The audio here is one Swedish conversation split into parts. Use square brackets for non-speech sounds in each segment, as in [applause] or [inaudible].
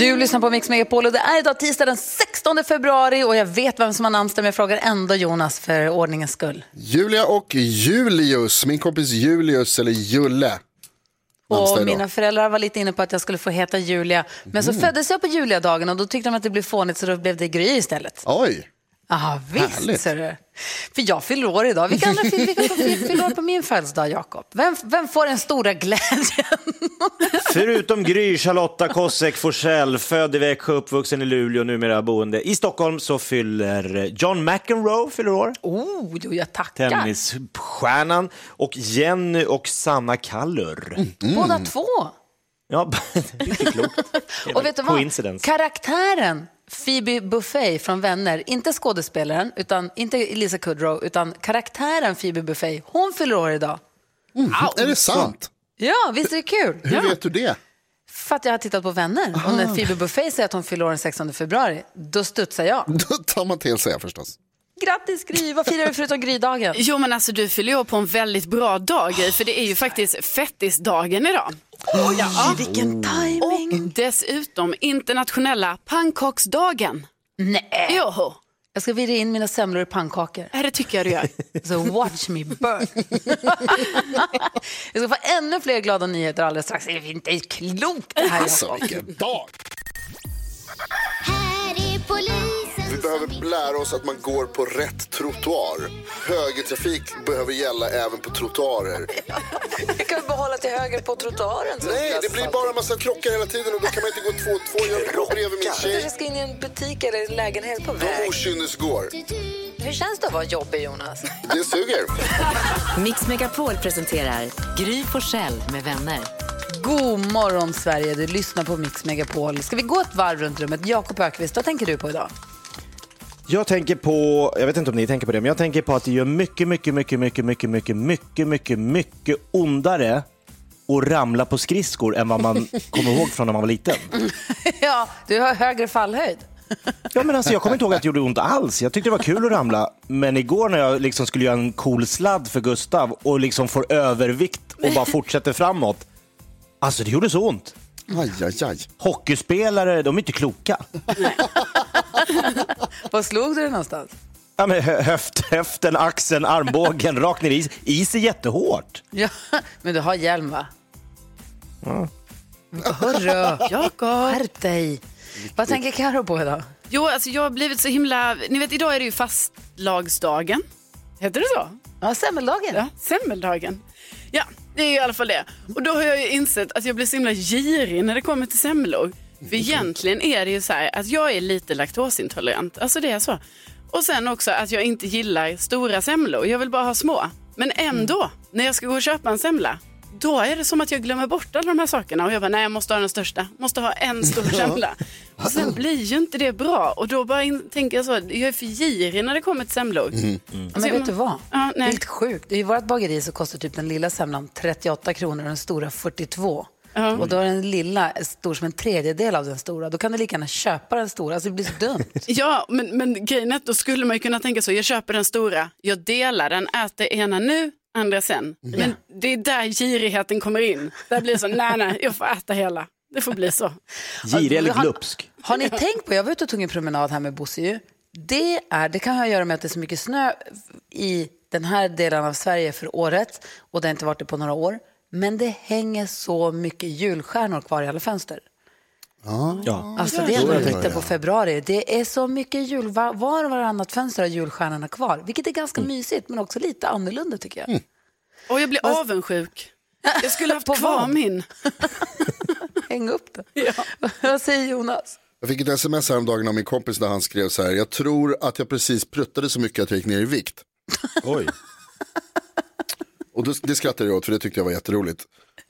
Du lyssnar på Mix Megapol och det är idag tisdag den 16 februari och jag vet vem som har namnsdag men jag frågar ändå Jonas för ordningens skull. Julia och Julius, min kompis Julius eller Julle. Och mina föräldrar var lite inne på att jag skulle få heta Julia. Men så föddes jag på Juliadagen och då tyckte de att det blev fånigt så då blev det Gry istället. Oj, Ja, visst Härligt. ser du. För jag fyller år idag. Vilka andra fyller, år på min födelsedag, Jakob? Vem, vem får den stora glädjen? [laughs] Förutom Gry, Charlotta Kosek Forsell, född i Växjö, uppvuxen i Luleå, numera boende i Stockholm, så fyller John McEnroe fyller år. Oh, jo, jag tackar. Tennisstjärnan. Och Jenny och Sanna Kallur. Mm. Båda två. Ja, [laughs] riktigt klokt. [laughs] Och vet du vad? Karaktären Phoebe Buffay från Vänner, inte skådespelaren, utan, inte Lisa Kudrow, utan karaktären Phoebe Buffay, hon fyller år idag. är det sant? Ja, visst är det kul? Hur vet du det? För att jag har tittat på Vänner. Och när Phoebe Buffay säger att hon fyller år den 16 februari, då studsar jag. [laughs] Då tar man till sig förstås. Grattis Gry! Vad firar du förutom Grydagen? Jo men alltså du fyller ju år på en väldigt bra dag Gry, för det är ju faktiskt fettisdagen idag. Oj, vilken timing! Och dessutom internationella pannkaksdagen. Nej! Jo, Jag ska virra in mina semlor i pannkakor. ja, det tycker jag du gör. [laughs] Så watch me burn. [laughs] Jag ska få ännu fler glada nyheter alldeles strax. Det är inte klokt det här. Alltså vilken dag! Här är polisen Vi behöver lära oss att man går på rätt trottoar. Högertrafik behöver gälla även på trottoarer. Jag [laughs] kan behålla till höger på trottoaren. Nej, det blir bara en massa krockar hela tiden och då kan man inte gå två och två. Jag går bredvid min Jag tjej. ska in i en butik eller en lägenhet på De väg. okynnesgår. Hur känns det att vara jobbig, Jonas? Det suger. [laughs] Mix Megapol presenterar Gry Forssell med vänner. God morgon, Sverige. Du lyssnar på Mix Megapol. Ska vi gå ett varv runt rummet? Jakob Ökvist, vad tänker du på idag? Jag tänker på, jag vet inte om ni tänker på det, men jag tänker på att det gör mycket, mycket, mycket, mycket, mycket, mycket, mycket, mycket, mycket ondare att ramla på skridskor än vad man [laughs] kommer ihåg från när man var liten. [laughs] ja, du har högre fallhöjd. [laughs] Ja, men alltså, jag kommer inte ihåg att det gjorde ont alls. Jag tyckte det var kul att ramla. Men igår när jag liksom skulle göra en cool sladd för Gustav och liksom får övervikt och bara fortsätter framåt. Alltså det gjorde så ont. Aj, aj, aj. Hockeyspelare, de är inte kloka. [laughs] Var slog du dig någonstans? Ja, men hö- höft, höften, axeln, armbågen, [laughs] rakt ner i is. Is är jättehårt. Ja, men du har hjälm, va? Hörru, [laughs] Jakob. Skärp dig. Vad tänker Karo på idag? Jo, alltså jag har blivit så himla, ni vet idag är det ju fastlagsdagen. Heter det så? Ja, semmeldagen. Ja, semmeldagen. Ja, det är ju i alla fall det. Och då har jag ju insett att jag blir så himla girig när det kommer till semlor. För egentligen är det ju så här att jag är lite laktosintolerant. Alltså det är så. Och sen också att jag inte gillar stora semlor. Jag vill bara ha små. Men ändå, när jag ska gå och köpa en semla, då är det som att jag glömmer bort alla de här sakerna. Och jag bara, nej jag måste ha den största. Måste ha en stor [laughs] semla. Och sen blir ju inte det bra. Och då bara in, tänker jag så, jag är för girig när det kommer till semlor. Ja, men vet du vad? Ja, nej. Helt sjukt. I vårt bageri så kostar typ den lilla semlan 38 kronor och den stora 42. Och då är den lilla stor som en tredjedel av den stora. Då kan du lika gärna köpa den stora. Alltså det blir så dumt. [laughs] Ja, men, men grejen är att då skulle man ju kunna tänka så, jag köper den stora, jag delar den, äter ena nu, andra sen. Men det är där girigheten kommer in. Där blir det så, nej nej, jag får äta hela. Det får bli så. [laughs] Girig eller Har- glupsk? Har ni tänkt på, jag var ute och tog en promenad här med Bosse ju. Det, är, det kan ha att göra med att det är så mycket snö i den här delen av Sverige för året och det har inte varit det på några år. Men det hänger så mycket julstjärnor kvar i alla fönster. Ja. Alltså det är ändå mitten på februari. Det är så mycket jul. Var var och varannat fönster har julstjärnorna kvar. Vilket är ganska mysigt men också lite annorlunda tycker jag. Och jag blir avundsjuk. Jag skulle [laughs] haft kvar min. [laughs] Häng upp det. [laughs] Vad säger Jonas? Jag fick ett sms häromdagen av min kompis där han skrev så här. Jag tror att jag precis pruttade så mycket att jag gick ner i vikt. Oj. Och då, det skrattade jag åt för det tyckte jag var jätteroligt.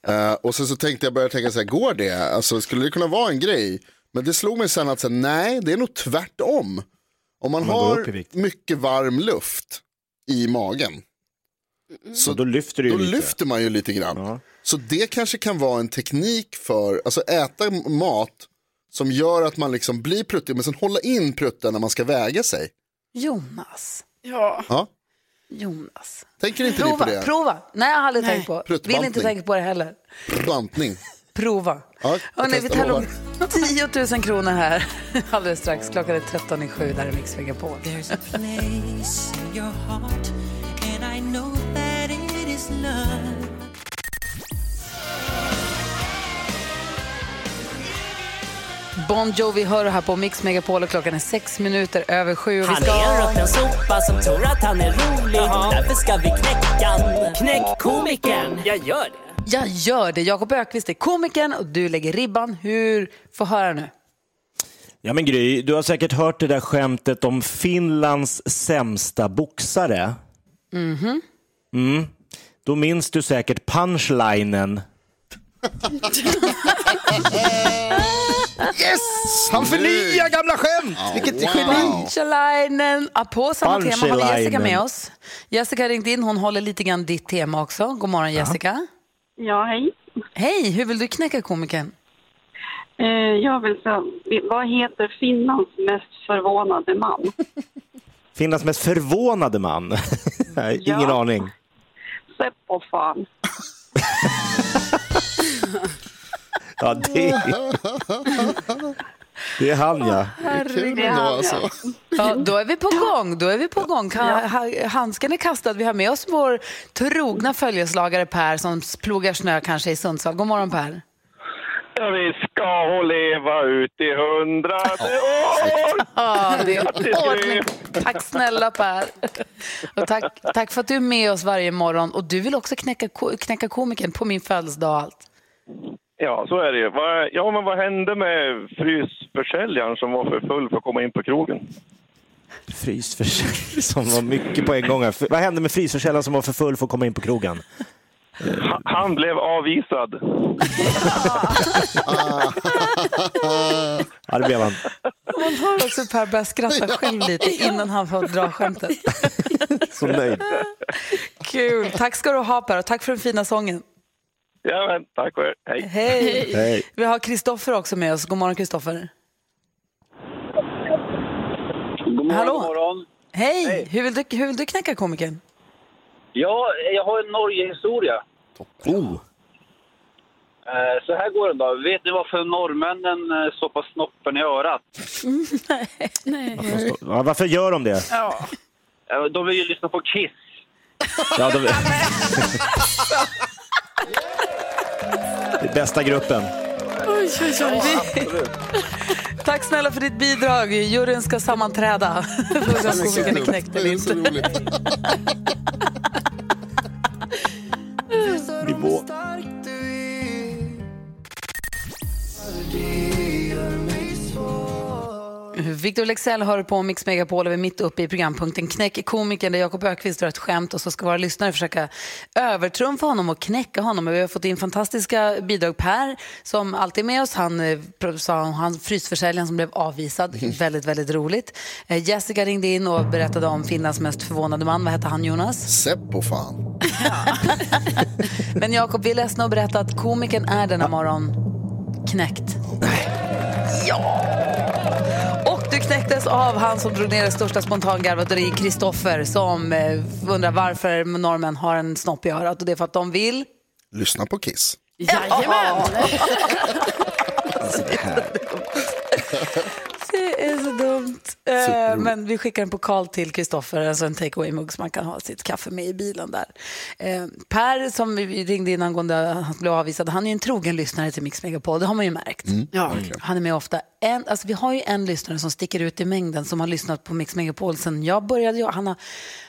Eh, och sen så tänkte jag börja tänka så här, går det? Alltså skulle det kunna vara en grej? Men det slog mig sen att så här, nej, det är nog tvärtom. Om man, man har mycket varm luft i magen. Så då lyfter Då lite. lyfter man ju lite grann. Ja. Så det kanske kan vara en teknik för, alltså äta mat som gör att man liksom blir pruttig men sen hålla in prutten när man ska väga sig. Jonas. Ja. Ja. Jonas. Tänker inte ni Prova, på det? prova. Nej, jag har aldrig Nej. tänkt på. Vill inte tänka på det heller. Bantning. Prova. Ja, Hörrni, vi tar lovar. om 10 000 kronor här [laughs] alldeles strax. Klockan är 13 i sju. Där är Mix Megapol. Bon Jovi hör du här på Mix Megapol och klockan är sex minuter över sju. Han ska... är en rutten sopa som tror att han är rolig. Därför ska vi knäcka. Knäck komikern. Jag gör det. Jag gör det. Jakob Ökvist är komikern och du lägger ribban. Hur? Få höra nu. Ja men Gry, du har säkert hört det där skämtet om Finlands sämsta boxare. Mhm. Mm. Då minns du säkert punchlinen. [laughs] [laughs] yes! Han förnyar gamla skämt! Vilket wow. geni! Punchline. Ja, på samma tema har vi Jessica med oss. Jessica ringt in. Hon håller lite grann ditt tema också. God morgon Jessica. Ja, hej. Hej, hur vill du knäcka komikern? Eh, jag vill säga, vad heter Finlands mest förvånade man? [laughs] Finlands mest förvånade man. Ingen Ja. aning. Seppo fan. [laughs] Ja, det, det är han ja. Kul Det är han, alltså. Ja, då är vi på gång. Då är vi på gång. Handsken är kastad. Vi har med oss vår trogna följeslagare Per som plogar snö kanske i Sundsvall. God morgon Per. Ja, vi ska leva ut i hundrade år. Ja, det är ordning. Tack snälla Per. Och tack, tack för att du är med oss varje morgon. Och du vill också knäcka, knäcka komikern på min födelsedag och allt. Ja, så är det ju. Vad- Ja, men vad hände med frysförsäljaren som var för full för att komma in på krogen? Frysförsäljare som var mycket på en gång. här. Vad hände med frysförsäljaren som var för full för att komma in på krogen? Ha- Han blev avvisad. Ja, det blev han. Man hör också Per börja skratta själv lite innan han får dra skämtet. Så nöjd. Kul. Tack ska du ha Per och tack för den fina sången. Ja, men tack och hej. Hej. Hej. Vi har Kristoffer också med oss. God morgon Kristoffer. God morgon, Hallå. god morgon. Hej. Hur, vill du, hur vill du knäcka komikern? Ja, jag har en Norge-historia. Oh. Eh, Så här går den då. Vet ni varför norrmännen eh, stoppar snoppen i örat? [laughs] Nej. Ja, varför gör de det? Ja. Eh, De vill ju lyssna på Kiss. Ja, de... [laughs] [laughs] Det är bästa gruppen. Oj, oj, oj. [laughs] Tack snälla för ditt bidrag. Juryn ska sammanträda. Se om komikern är knäckt eller [laughs] Det är så inte. roligt. Nivå. Victor Lexell hör på Mix Megapol och vi är mitt uppe i programpunkten Knäck komikern där Jakob Ökvist drar ett skämt och så ska våra lyssnare försöka övertrumfa honom och knäcka honom. Och vi har fått in fantastiska bidrag. Per som alltid är med oss, han eh, sa han frysförsäljaren som blev avvisad. väldigt, väldigt roligt. Eh, Jessica ringde in och berättade om Finlands mest förvånade man. Vad hette han Jonas? Seppo fan. [laughs] Men Jakob, vi är ledsna att berätta att komikern är denna morgon knäckt. Ja! Knäcktes av han som drog ner det största spontangarvet och det är Kristoffer som eh, undrar varför norrmän har en snopp i örat och det är för att de vill... Lyssna på Kiss. Jajamän. Det [laughs] är så dumt. Eh, men vi skickar en pokal till Kristoffer, alltså en take away-mugg som man kan ha sitt kaffe med i bilen där. Eh, per som vi ringde in angående att han blev avvisad, han är ju en trogen lyssnare till Mix Megapol, det har man ju märkt. Ja. Han är med ofta. En, alltså vi har ju en lyssnare som sticker ut i mängden som har lyssnat på Mix Megapol sen jag började. Han har,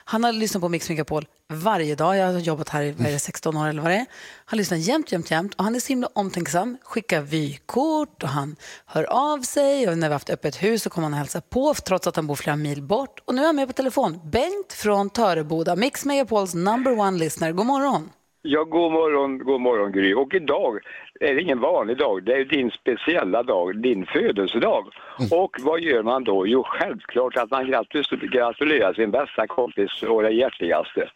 han har lyssnat på Mix Megapol varje dag. Jag har jobbat här i vad är det, 16 år eller vad det är. Han lyssnar jämt, jämt, jämt och han är så himla omtänksam. Skickar vykort och han hör av sig och när vi har haft öppet hus så kommer han och hälsa på trots att han bor flera mil bort. Och nu är han med på telefon. Bengt från Töreboda, Mix Megapols number one listener. God morgon. Ja, god morgon, god morgon Gry. Och idag är det ingen vanlig dag, det är din speciella dag, din födelsedag. Och vad gör man då? Jo, självklart att man gratulerar sin bästa kompis och det hjärtligaste. [laughs]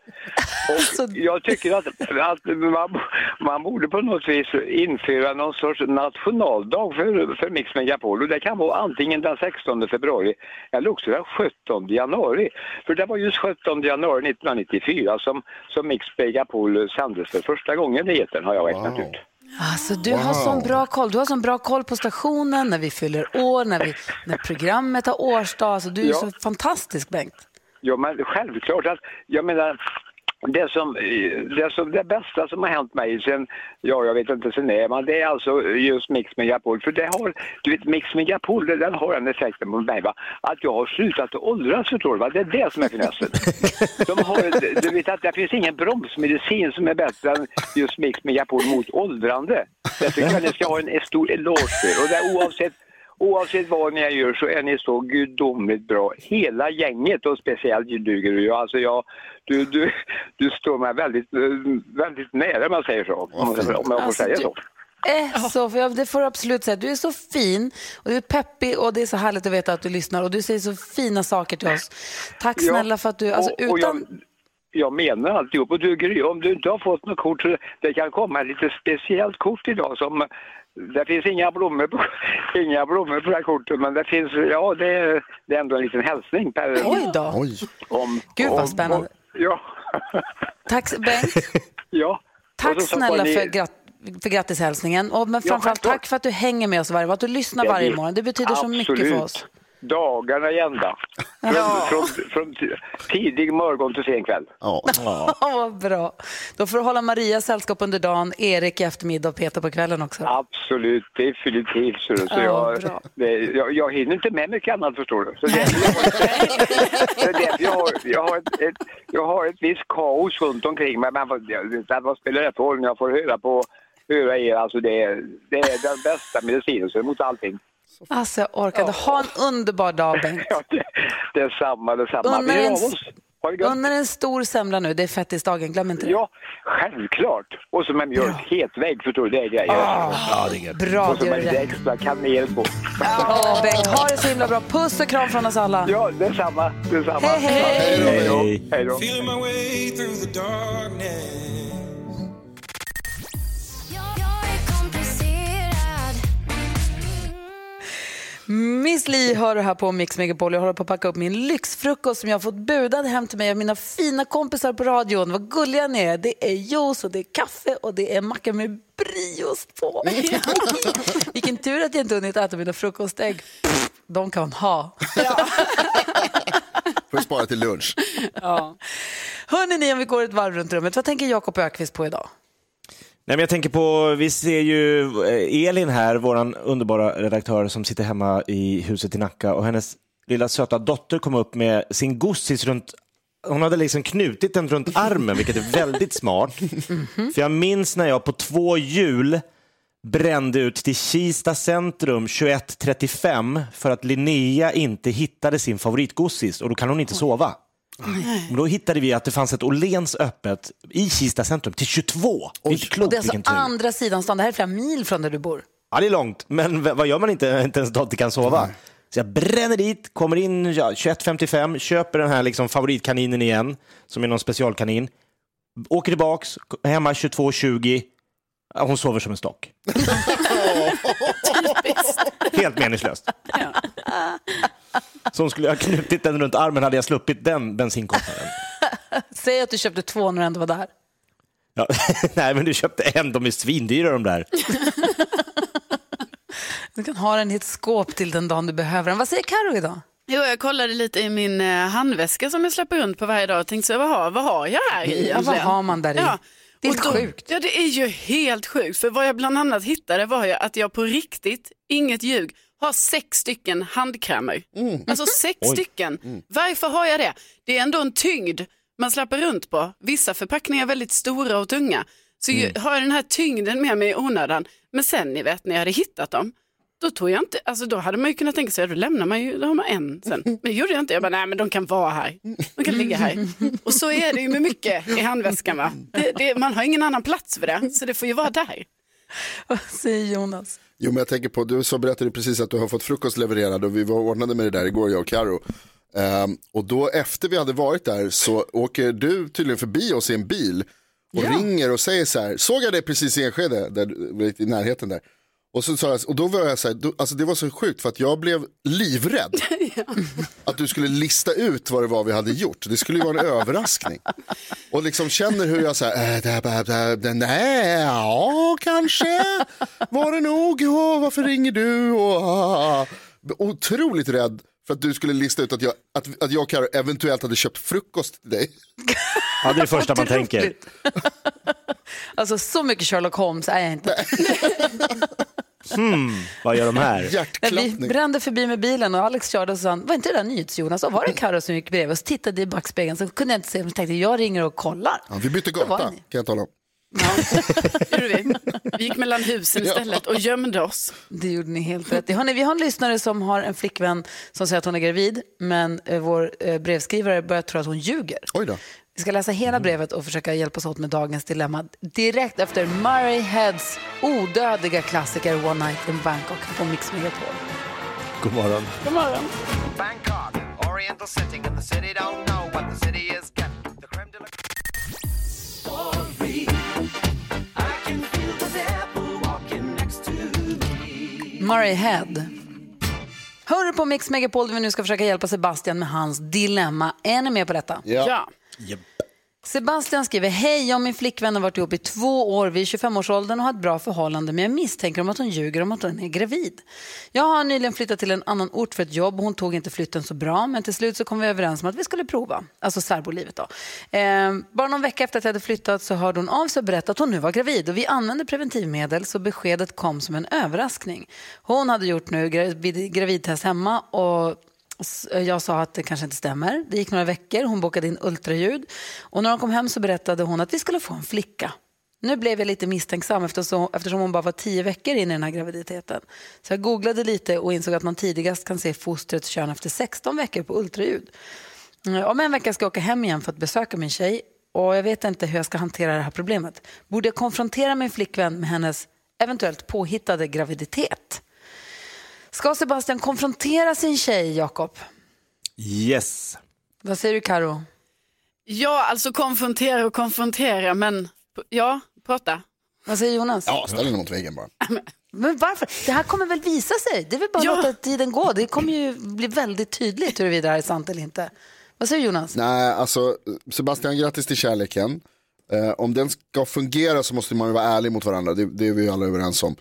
Och jag tycker att, att man, man borde på något vis införa någon sorts nationaldag för, för Mix Megapol. Och det kan vara antingen den 16 februari eller också den 17 januari. För det var just 17 januari 1994 som, som Mix Megapol sändes för första gången i etern har jag räknat ut. Alltså, du har sån bra koll. Du har sån bra koll på stationen, när vi fyller år, när, vi, när programmet har årsdag. Alltså, du är Ja. så fantastisk, Bengt. Ja, men självklart att, jag menar, det, som, det, som, det bästa som har hänt mig sen, ja jag vet inte sen när, men det är alltså just Mix Megapol. För det har, du vet Mix Megapol, den har den effekten på mig va, att jag har slutat att åldras förstår du va, det är det som är finessen. [laughs] De har, du vet att det finns ingen bromsmedicin som är bättre än just Mix Megapol mot åldrande. Det tycker jag ni ska ha en, stor eloge för. Och det är oavsett Oavsett vad ni gör så är ni så gudomligt bra. Hela gänget och speciellt du Gry. Alltså jag, du, du, du står mig väldigt, väldigt nära om jag säger så. Om, om jag får Alltså, säga du- så. Är så, för jag, det får du absolut säga. Du är så fin och du är peppig och det är så härligt att veta att du lyssnar och du säger så fina saker till oss. Tack Ja, snälla för att du, alltså och, och utan... jag, jag menar alltihop. Och du Gry, om du inte har fått något kort så det kan komma ett lite speciellt kort idag som det finns inga blommor på, [laughs] inga blommor på det här kortet men det finns, ja det är, det är ändå en liten hälsning per... Oj då. Om, Gud, vad om- spännande. om- ja. Tack Bengt. [laughs] ja. Tack snälla ni- för, grat för grattishälsningen. Och men Ja, framförallt självklart. tack för att du hänger med oss varje att du lyssnar Det varje morgon. Det betyder så mycket Absolut. för oss. Dagarna i ända. Från, från, från t- tidig morgon till sen kväll. Ja. [laughs] vad bra. Då får du hålla Maria sällskap under dagen, Erik i eftermiddag och Peter på kvällen också. Absolut, definitivt. Så, så Ja, jag, bra. det, jag, jag hinner inte med mycket annat förstår du. Så det, jag, det, jag, har, jag, har ett, ett, jag har ett visst kaos runt omkring mig. Men vad, det- vad spelar det för roll? Jag får höra på höra er. Alltså det, är- det är den bästa medicinen så mot allting. Alltså jag orkade. Ha en underbar dag Bengt. [laughs] Ja, det, det är samma, det är samma. Under Vi hör en, under en stor semla nu, det är fettisdagen, glöm inte det. Ja, självklart. Och så med mjölk, het vägg förstår du, det är grejer. Ah, Bra, Och med det lite extra kanel på. Åh, Bengt, ha det så himla bra. Puss och kram från oss alla. Ja, detsamma. detsamma. Hej, hej. Hej då. Hej då. Miss Li hör du här på Mix Megapol. Jag håller på att packa upp min lyxfrukost som jag har fått budad hem till mig av mina fina kompisar på radion. Vad gulliga ni är. Det är juice och det är kaffe och det är macka med brieost på. [laughs] Vilken tur att jag inte hunnit äta mina frukostägg. De kan ha. [laughs] Får spara till lunch. Ja. Hörrni, ni, om vi går ett varv runt rummet, vad tänker Jakob Ökvist på idag? Nej, men jag tänker på, vi ser ju eh, Elin här, vår underbara redaktör som sitter hemma i huset i Nacka och hennes lilla söta dotter kom upp med sin gossis runt hon hade liksom knutit den runt [laughs] armen, vilket är väldigt smart. För jag minns när jag på två hjul brände ut till Kista centrum 21.35 för att Linnea inte hittade sin favoritgossis och då kan hon inte sova. Men då hittade vi att det fanns ett Åhléns öppet i Kista centrum till 22. Det är inte Och klokt det är alltså andra sidan stan, det här är flera mil från där du bor. Ja, det är långt, men vad gör man inte, inte ens dotter kan sova? Så jag bränner dit, kommer in ja, 21.55, köper den här liksom favoritkaninen igen, som är någon specialkanin, åker tillbaks, hemma 22.20, Ja, hon sover som en stock. [laughs] Helt meningslöst. Så hon skulle ha knutit den runt armen hade jag sluppit den bensinkostnaden. Säg att du köpte två när du ändå var där. Ja. [laughs] Nej, men du köpte en, de är svindyra de där. Du kan ha den i ett skåp till den dagen du behöver den. Vad säger Karo idag? Jo, jag kollade lite i min eh, handväska som jag släpper runt på varje dag och tänkte så, vad har, vad har jag här i Ja, vad har man där i? Det är helt sjukt. Ja, det är ju helt sjukt. För vad jag bland annat hittade var ju att jag på riktigt, inget ljug, har sex stycken handkrämer. Alltså sex Oj. stycken. Varför har jag det? Det är ändå en tyngd man slappar runt på. Vissa förpackningar är väldigt stora och tunga. Så ju, har jag den här tyngden med mig i onödan. Men sen ni vet när jag hade hittat dem, då tog jag inte, alltså då hade man ju kunnat tänka sig, då lämnar man ju, då har man en sen. Men det gjorde jag inte, jag bara nej men de kan vara här, de kan ligga här. Och så är det ju med mycket i handväskan va. Det, det, man har ingen annan plats för det, så det får ju vara där. [laughs] Vad säger Jonas? Jo men jag tänker på, du så berättade precis att du har fått frukost levererad och vi var ordnade med det där igår jag och Karo. Ehm, och då efter vi hade varit där så åker du tydligen förbi oss i en bil och ringer och säger så här, såg jag dig precis i Enskede, där, i närheten där. Och, så sa jag, och då var jag så här, då, alltså det var så sjukt för att jag blev livrädd. [laughs] Att du skulle lista ut vad det var vi hade gjort. Det skulle ju vara en [laughs] överraskning. Och liksom känner hur jag säger, äh, det här, det- nej, ja kanske var det nog, och varför ringer du? Och, ah. Otroligt rädd för att du skulle lista ut att jag, att, att jag och Karo eventuellt hade köpt frukost till dig. [laughs] Ja, det är det första man tänker. Alltså så mycket Sherlock Holmes är jag inte. Hmm, vad gör de här? [laughs] Vi brände förbi med bilen och Alex körde och sa, var inte det där NyhetsJonas? Och var det Carro som gick bredvid? Och så tittade i backspegeln så kunde jag inte se, men tänkte jag ringer och kollar. Ja, vi bytte gata, kan jag tala om. [laughs] Vi. vi gick mellan husen istället och gömde oss. Det gjorde ni helt rätt i. Hörrni, vi har en lyssnare som har en flickvän som säger att hon är gravid, men eh, vår eh, brevskrivare börjar tro att hon ljuger. Oj då. Vi ska läsa hela brevet och försöka hjälpas åt med dagens dilemma direkt efter Murray Heads odödliga klassiker One Night in Bangkok på Mix Megapol. God morgon. God morgon. Bangkok, Oriental setting, and the city don't know what the city is getting. The creme de la Sorry, I can feel the devil walking next to me. Murray Head. Hör du på Mix Megapol där vi nu ska försöka hjälpa Sebastian med hans dilemma. Är ni med på detta? Ja. Sebastian skriver, hej, jag och min flickvän har varit ihop i två år, vi är 25-årsåldern och har ett bra förhållande, men jag misstänker om att hon ljuger om att hon är gravid. Jag har nyligen flyttat till en annan ort för ett jobb och hon tog inte flytten så bra, men till slut så kom vi överens om att vi skulle prova, alltså särbolivet då. Eh, bara någon vecka efter att jag hade flyttat så hörde hon av sig och berättade att hon nu var gravid och vi använde preventivmedel så beskedet kom som en överraskning. Hon hade gjort nu gravidtest hemma och Eh, jag sa att det kanske inte stämmer. Det gick några veckor, hon bokade in ultraljud och när hon kom hem så berättade hon att vi skulle få en flicka. Nu blev jag lite misstänksam eftersom, eftersom hon bara var tio veckor in i den här graviditeten. Så jag googlade lite och insåg att man tidigast kan se fostrets kön efter 16 veckor på ultraljud. Eh, om en vecka ska jag åka hem igen för att besöka min tjej och jag vet inte hur jag ska hantera det här problemet. Borde jag konfrontera min flickvän med hennes eventuellt påhittade graviditet? Ska Sebastian konfrontera sin tjej, Jakob? Yes. Vad säger du, Karo? Ja, alltså konfrontera och konfrontera, men ja, prata. Vad säger Jonas? Ja, ställ dig mot väggen bara. [laughs] Men varför? Det här kommer väl visa sig? Det är väl bara att låta tiden gå. Det kommer ju bli väldigt tydligt huruvida det här är sant eller inte. Vad säger Jonas? Nej, alltså Sebastian, grattis till kärleken. Eh, om den ska fungera så måste man ju vara ärlig mot varandra, det, det är vi alla överens om.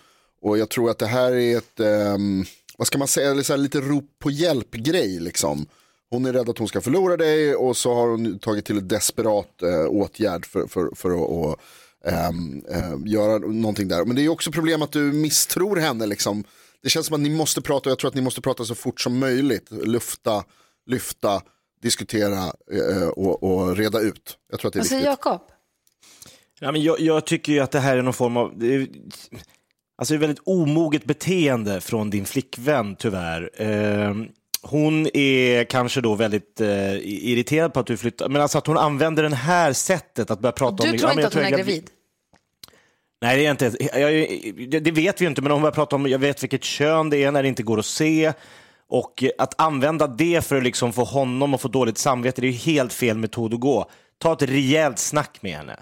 Och jag tror att det här är ett, ehm, vad ska man säga, eller så här, lite rop på hjälp-grej liksom. Hon är rädd att hon ska förlora dig och så har hon tagit till ett desperat eh, åtgärd för, för, för att och, ehm, eh, göra någonting där. Men det är också problem att du misstror henne liksom. Det känns som att ni måste prata och jag tror att ni måste prata så fort som möjligt. Lufta, lyfta, diskutera eh, och, och reda ut. Jag tror att det är säger viktigt. Jakob? Ja, men jag, jag tycker ju att det här är någon form av... Alltså det är väldigt omoget beteende från din flickvän, tyvärr. Eh, hon är kanske då väldigt eh, irriterad på att du flyttar, men alltså att hon använder det här sättet att börja prata om... Du ja, tror men inte att hon är gravid- gravid? Nej, det är inte. Jag, det- det vet vi ju inte, men hon börjar prata om, jag vet vilket kön det är när det inte går att se. Och att använda det för att liksom få honom att få dåligt samvete, det är ju helt fel metod att gå. Ta ett rejält snack med henne.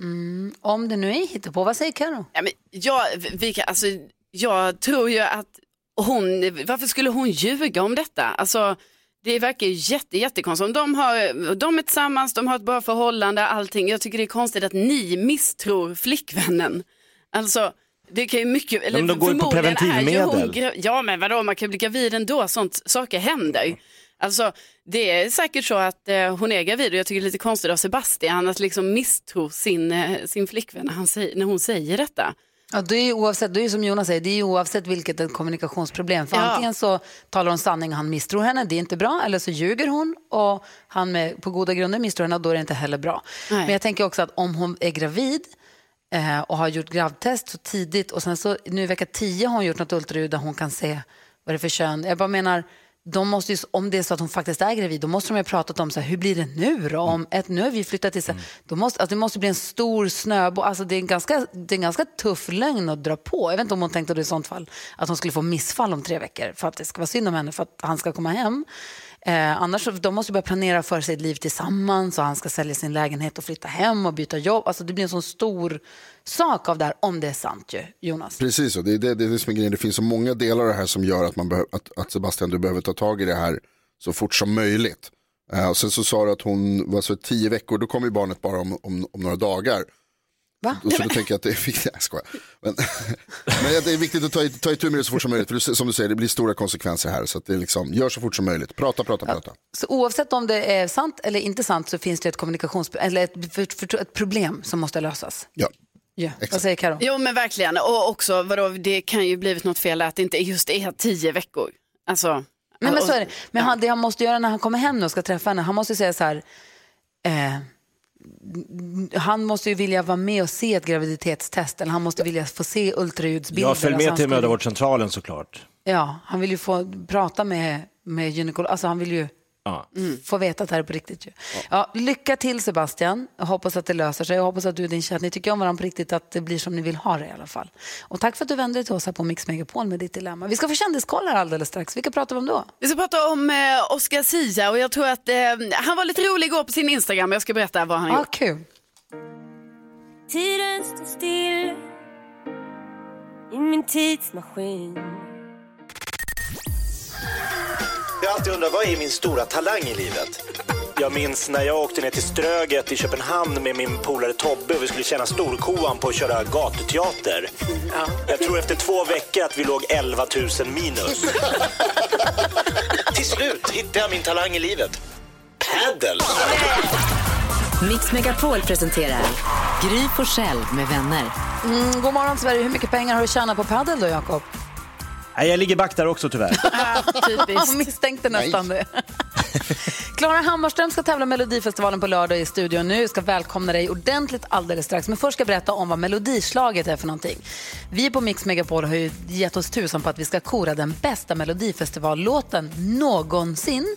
Mm, om det nu är hittepå, vad säger Karo? Ja, men jag, vi kan, alltså, jag tror ju att hon, varför skulle hon ljuga om detta? Alltså, det verkar ju jätte, jättekonstigt. Om de, har, de är tillsammans, de har ett bra förhållande, allting. Jag tycker det är konstigt att ni misstror flickvännen. Alltså, det kan ju mycket, eller men de går ju på preventivmedel. hon Ja, men vadå, man kan bli gravid ändå, sånt, saker händer. Alltså, det är säkert så att eh, hon är gravid och jag tycker det är lite konstigt av Sebastian att liksom misstro sin, eh, sin flickvän när, han säger, när hon säger detta. Ja, det är ju oavsett, det är som Jonas säger, det är ju oavsett vilket ett kommunikationsproblem. För Ja. antingen så talar hon sanning och han misstror henne, det är inte bra. Eller så ljuger hon och han med, på goda grunder misstror henne och då är det inte heller bra. Nej. Men jag tänker också att om hon är gravid eh, och har gjort gravtest så tidigt och sen så nu i vecka 10 har hon gjort något ultraljud där hon kan se vad det är för kön. Jag bara menar, de måste ju, om det är så att hon faktiskt är gravid, då måste de ju ha pratat om så här, hur blir det nu då? Om ett, nu har vi flyttat till, så här, då måste, alltså det måste bli en stor snöboll. Alltså det är, en ganska, det är en ganska tuff lögn att dra på. Jag vet inte om hon tänkte då i sånt fall att hon skulle få missfall om tre veckor för att det ska vara synd om henne för att han ska komma hem. Eh, annars så, de måste börja planera för sitt liv tillsammans och han ska sälja sin lägenhet och flytta hem och byta jobb. Alltså det blir en sån stor sak av det här, om det är sant ju, Jonas. Precis, och det är det, det, är det som är grejen. Det finns så många delar av det här som gör att, man behöver, att, att Sebastian, du behöver ta tag i det här så fort som möjligt. Eh, och sen så sa du att hon var så tio veckor, då kommer ju barnet bara om, om, om några dagar. Va? Så då tänker jag att det är viktigt, [laughs] jag skojar. Men, [laughs] men det är viktigt att ta, i- ta itu med det så fort som möjligt. För det, som du säger, det blir stora konsekvenser här. Så att det är liksom, gör så fort som möjligt. Prata, prata, prata. Så oavsett om det är sant eller inte sant så finns det ett kommunikations eller ett, för, för, ett problem som måste lösas. Ja. Ja. Vad säger Karo? Jo men verkligen, och också vadå, det kan ju blivit något fel att det inte just är tio veckor. Alltså, Nej, men så är det. Men han, det han måste göra när han kommer hem nu och ska träffa henne, han måste ju säga så här, eh, han måste ju vilja vara med och se ett graviditetstest eller han måste vilja få se ultraljudsbilder. Jag följ Alltså, med han till mödravårdscentralen såklart. Ja, han vill ju få prata med, med gynekolog, alltså han vill ju Ja. få veta att det här är på riktigt. Ju. Ja, lycka till Sebastian, jag hoppas att det löser sig. Jag hoppas att du och din tjej, att ni tycker om varandra på riktigt, att det blir som ni vill ha det i alla fall. Och tack för att du vände dig till oss här på Mix Megapol med ditt dilemma. Vi ska få kändiskollar alldeles strax. Vilka pratar vi om då? Vi ska prata om eh, Oscar Sia och jag tror att eh, han var lite rolig igår på sin Instagram. Jag ska berätta vad han Ja, gjort. kul. Tiden står still i min tidsmaskin alltid undrat, vad är min stora talang i livet? Jag minns när jag åkte ner till Ströget i Köpenhamn med min polare Tobbe och vi skulle tjäna storkovan på att köra gatuteater. Jag tror efter två veckor att vi låg 11 000 minus. [laughs] till slut hittade jag min talang i livet. Paddle! Mix Megapol presenterar Gry Forssell med vänner. Mm, god morgon Sverige, hur mycket pengar har du tjänat på padel då Jakob? Nej, jag ligger back där också tyvärr. [laughs] [laughs] Jag misstänkte nästan det. [laughs] Klara Hammarström ska tävla i Melodifestivalen på lördag i studion nu. Jag ska välkomna dig ordentligt alldeles strax. Men först ska jag berätta om vad Melodislaget är för någonting. Vi på Mix Megapol har ju gett oss tusan på att vi ska kora den bästa Melodifestivallåten någonsin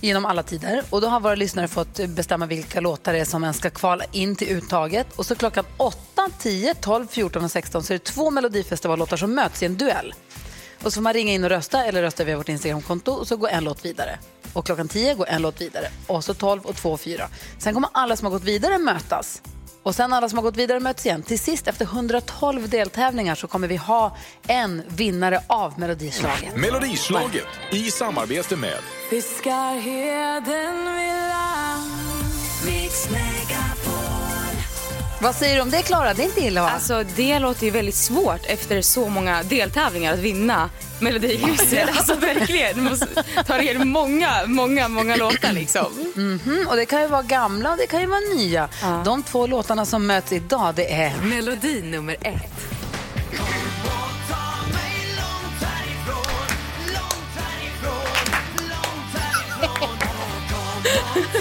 genom alla tider. Och då har våra lyssnare fått bestämma vilka låtar det är som ens ska kvala in till uttaget. Och så klockan 8, 10, 12, 14 och 16 så är det två Melodifestivallåtar som möts i en duell. Och så får man ringa in och rösta eller rösta via vårt Instagramkonto och så går en låt vidare. Och klockan 10 går en låt vidare. Och så 12 och 2 och 4. Sen kommer alla som har gått vidare mötas. Och sen alla som har gått vidare möts igen. Till sist efter 112 deltävlingar så kommer vi ha en vinnare av Melodislaget. Melodislaget i samarbete med Fiskarheden vid land Mix Megapol Vad säger du om det Klara? Det är inte illa va? Alltså det låter ju väldigt svårt efter så många deltävlingar att vinna Melodihuset. Alltså verkligen. Du måste ta er många, många, många låtar liksom. Mhm, Och det kan ju vara gamla och det kan ju vara nya. De två låtarna som möts idag det är... Melodi nummer ett.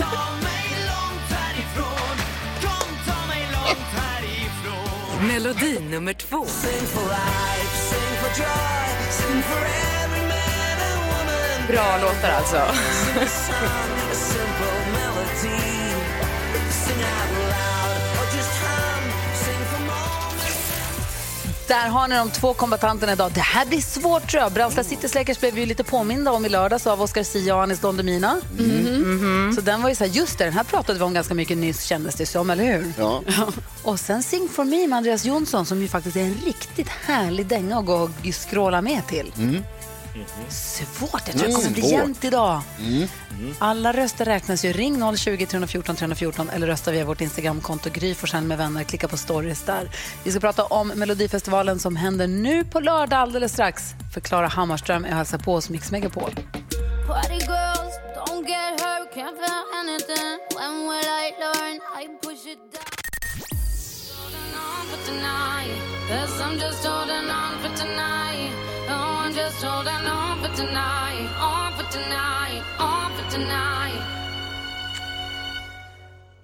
[laughs] Melodi nummer två. Bra låtar alltså. Där har ni de två kombatanterna idag. Det här blir svårt tror jag. Brandsta City Släckers blev vi lite påminda om i lördags av Oscar Sia och Anis Don Demina. Så den var ju så här, just det, den här pratade vi om ganska mycket nyss kändes det som, eller hur? Ja. [laughs] Och sen Sing for me med Andreas Jonsson som ju faktiskt är en riktigt härlig dänga att gå och skråla med till. Svårt, jag tror det kommer bli jämnt idag. Mm. Alla röster räknas ju. Ring 020 314 314 eller rösta via vårt Instagramkonto Gry Forssell med vänner. Klicka på stories där. Vi ska prata om Melodifestivalen som händer nu på lördag alldeles strax. För Klara Hammarström är och hälsar på oss Mix Megapol. Party girls, don't get hurt, can't feel anything. When will I learn? I push it down. Holding on for tonight, Guess I'm just holding on for tonight. Oh, I'm just holding on for tonight. On for tonight. On for tonight.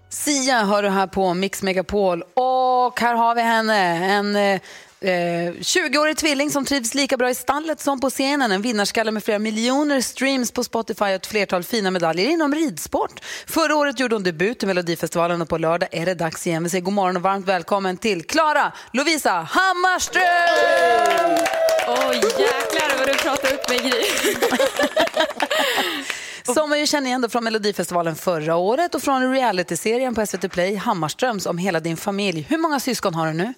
Sia hör du här på Mix Megapol. Och här har vi henne, en eh, eh, eh, 20-årig tvilling som trivs lika bra i stallet som på scenen. En vinnarskalle med flera miljoner streams på Spotify och ett flertal fina medaljer inom ridsport. Förra året gjorde hon debut i Melodifestivalen och på lördag är det dags igen. Vi säger god morgon och varmt välkommen till Klara Lovisa Hammarström! Oj, jäklar vad du pratar upp mig, Gry. [laughs] Som man ju känner igen från Melodifestivalen förra året och från realityserien på SVT Play, Hammarströms, om hela din familj. Hur många syskon har du nu?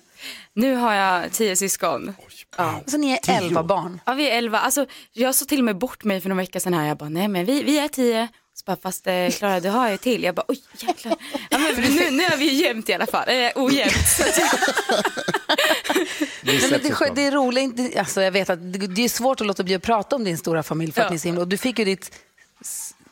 Nu har jag tio syskon. Ja. Så ni är elva barn? Ja, vi är elva. Alltså, jag sa till och med bort mig för några veckor sedan här. Jag bara, nej men vi, vi är tio. Så bara, fast eh, Klara, du har ju till. Jag bara, oj jäklar. Ja, men nu, nu är vi ju jämnt i alla fall. Eh, ojämnt. [laughs] Jag- Nej, men det, är det är roligt, alltså jag vet att det, det är svårt att låta bli att prata om din stora familj för att Ja. ni är så himla, och du fick ju ditt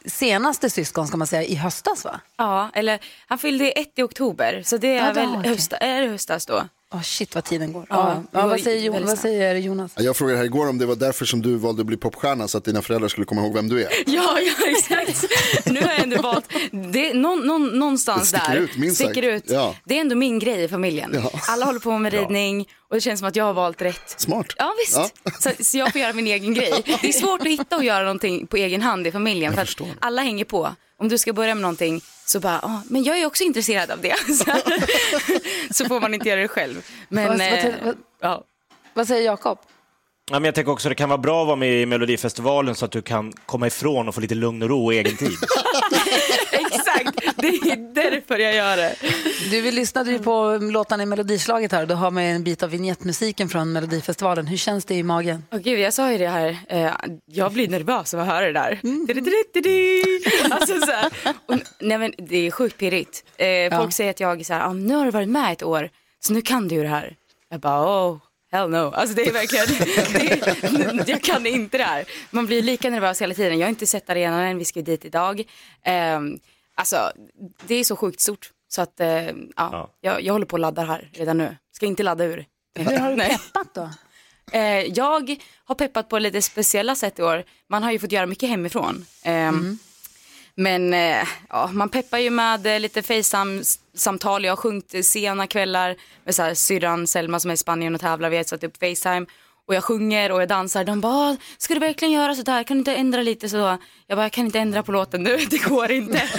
senaste syskon ska man säga i höstas va? Ja, eller han fyllde ett i oktober. Så det är Ja, det- väl okej. hösta, är det höstas då. Oh, shit vad tiden går. Ja, Ja, ja, vad, säger, Jo- väldigt vad säger Jonas? Jag frågade här igår om det var därför som du valde att bli popstjärna så att dina föräldrar skulle komma ihåg vem du är. [laughs] Ja, ja exakt. Nu har jag ändå valt, det, är någon, någon, någonstans Det sticker där ut, minst sticker sagt. ut. Ja. Det är ändå min grej i familjen. Ja. Alla håller på med ridning och det känns som att jag har valt rätt. Smart. Ja visst, Så, så jag får göra min egen grej. Det är svårt att hitta och göra någonting på egen hand i familjen för att alla hänger på. Om du ska börja med någonting så bara, ah, men jag är också intresserad av det. [laughs] [laughs] Så, får man inte göra det själv. Men, Vad- vad- eh, vad- ja. Vad säger Jakob? Ja, men jag tänker också att det kan vara bra att vara med i Melodifestivalen så att du kan komma ifrån och få lite lugn och ro och egen tid. [laughs] Exakt, det är därför jag gör det. Du, vi lyssnade ju på låtarna i Melodislaget här och då har man en bit av vignettmusiken från Melodifestivalen. Hur känns det i magen? Åh gud, jag sa ju det här, eh, jag blir nervös av att höra det där. Du-du-du-du-du. Alltså, så här. Och, nej, men, det är sjukt pirrigt. Eh, folk säger att jag är så här, ah, nu har du varit med ett år, så nu kan du ju det här. Jag bara, oh. Hell no. Alltså det är verkligen, [laughs] det, jag kan inte det här. Man blir lika nervös hela tiden. Jag har inte sett arenan än, vi ska ju dit idag. Eh, alltså, det är så sjukt stort. Så att, eh, ja, Jag, jag håller på att ladda här redan nu. Ska inte ladda ur. Hur har du peppat då? [laughs] Eh, jag har peppat på lite speciella sätt i år. Man har ju fått göra mycket hemifrån. Eh, men eh, ja, man peppar ju med eh, lite Facetime-samtal. Jag har sjungit sena kvällar med så här, syrran Selma som är i Spanien och tävlar. Vi har satt upp Facetime. Och jag sjunger och jag dansar. De bara, ska du verkligen göra så där? Kan du inte ändra lite så? Jag bara, jag kan inte ändra på låten nu, [laughs] det går inte. [laughs]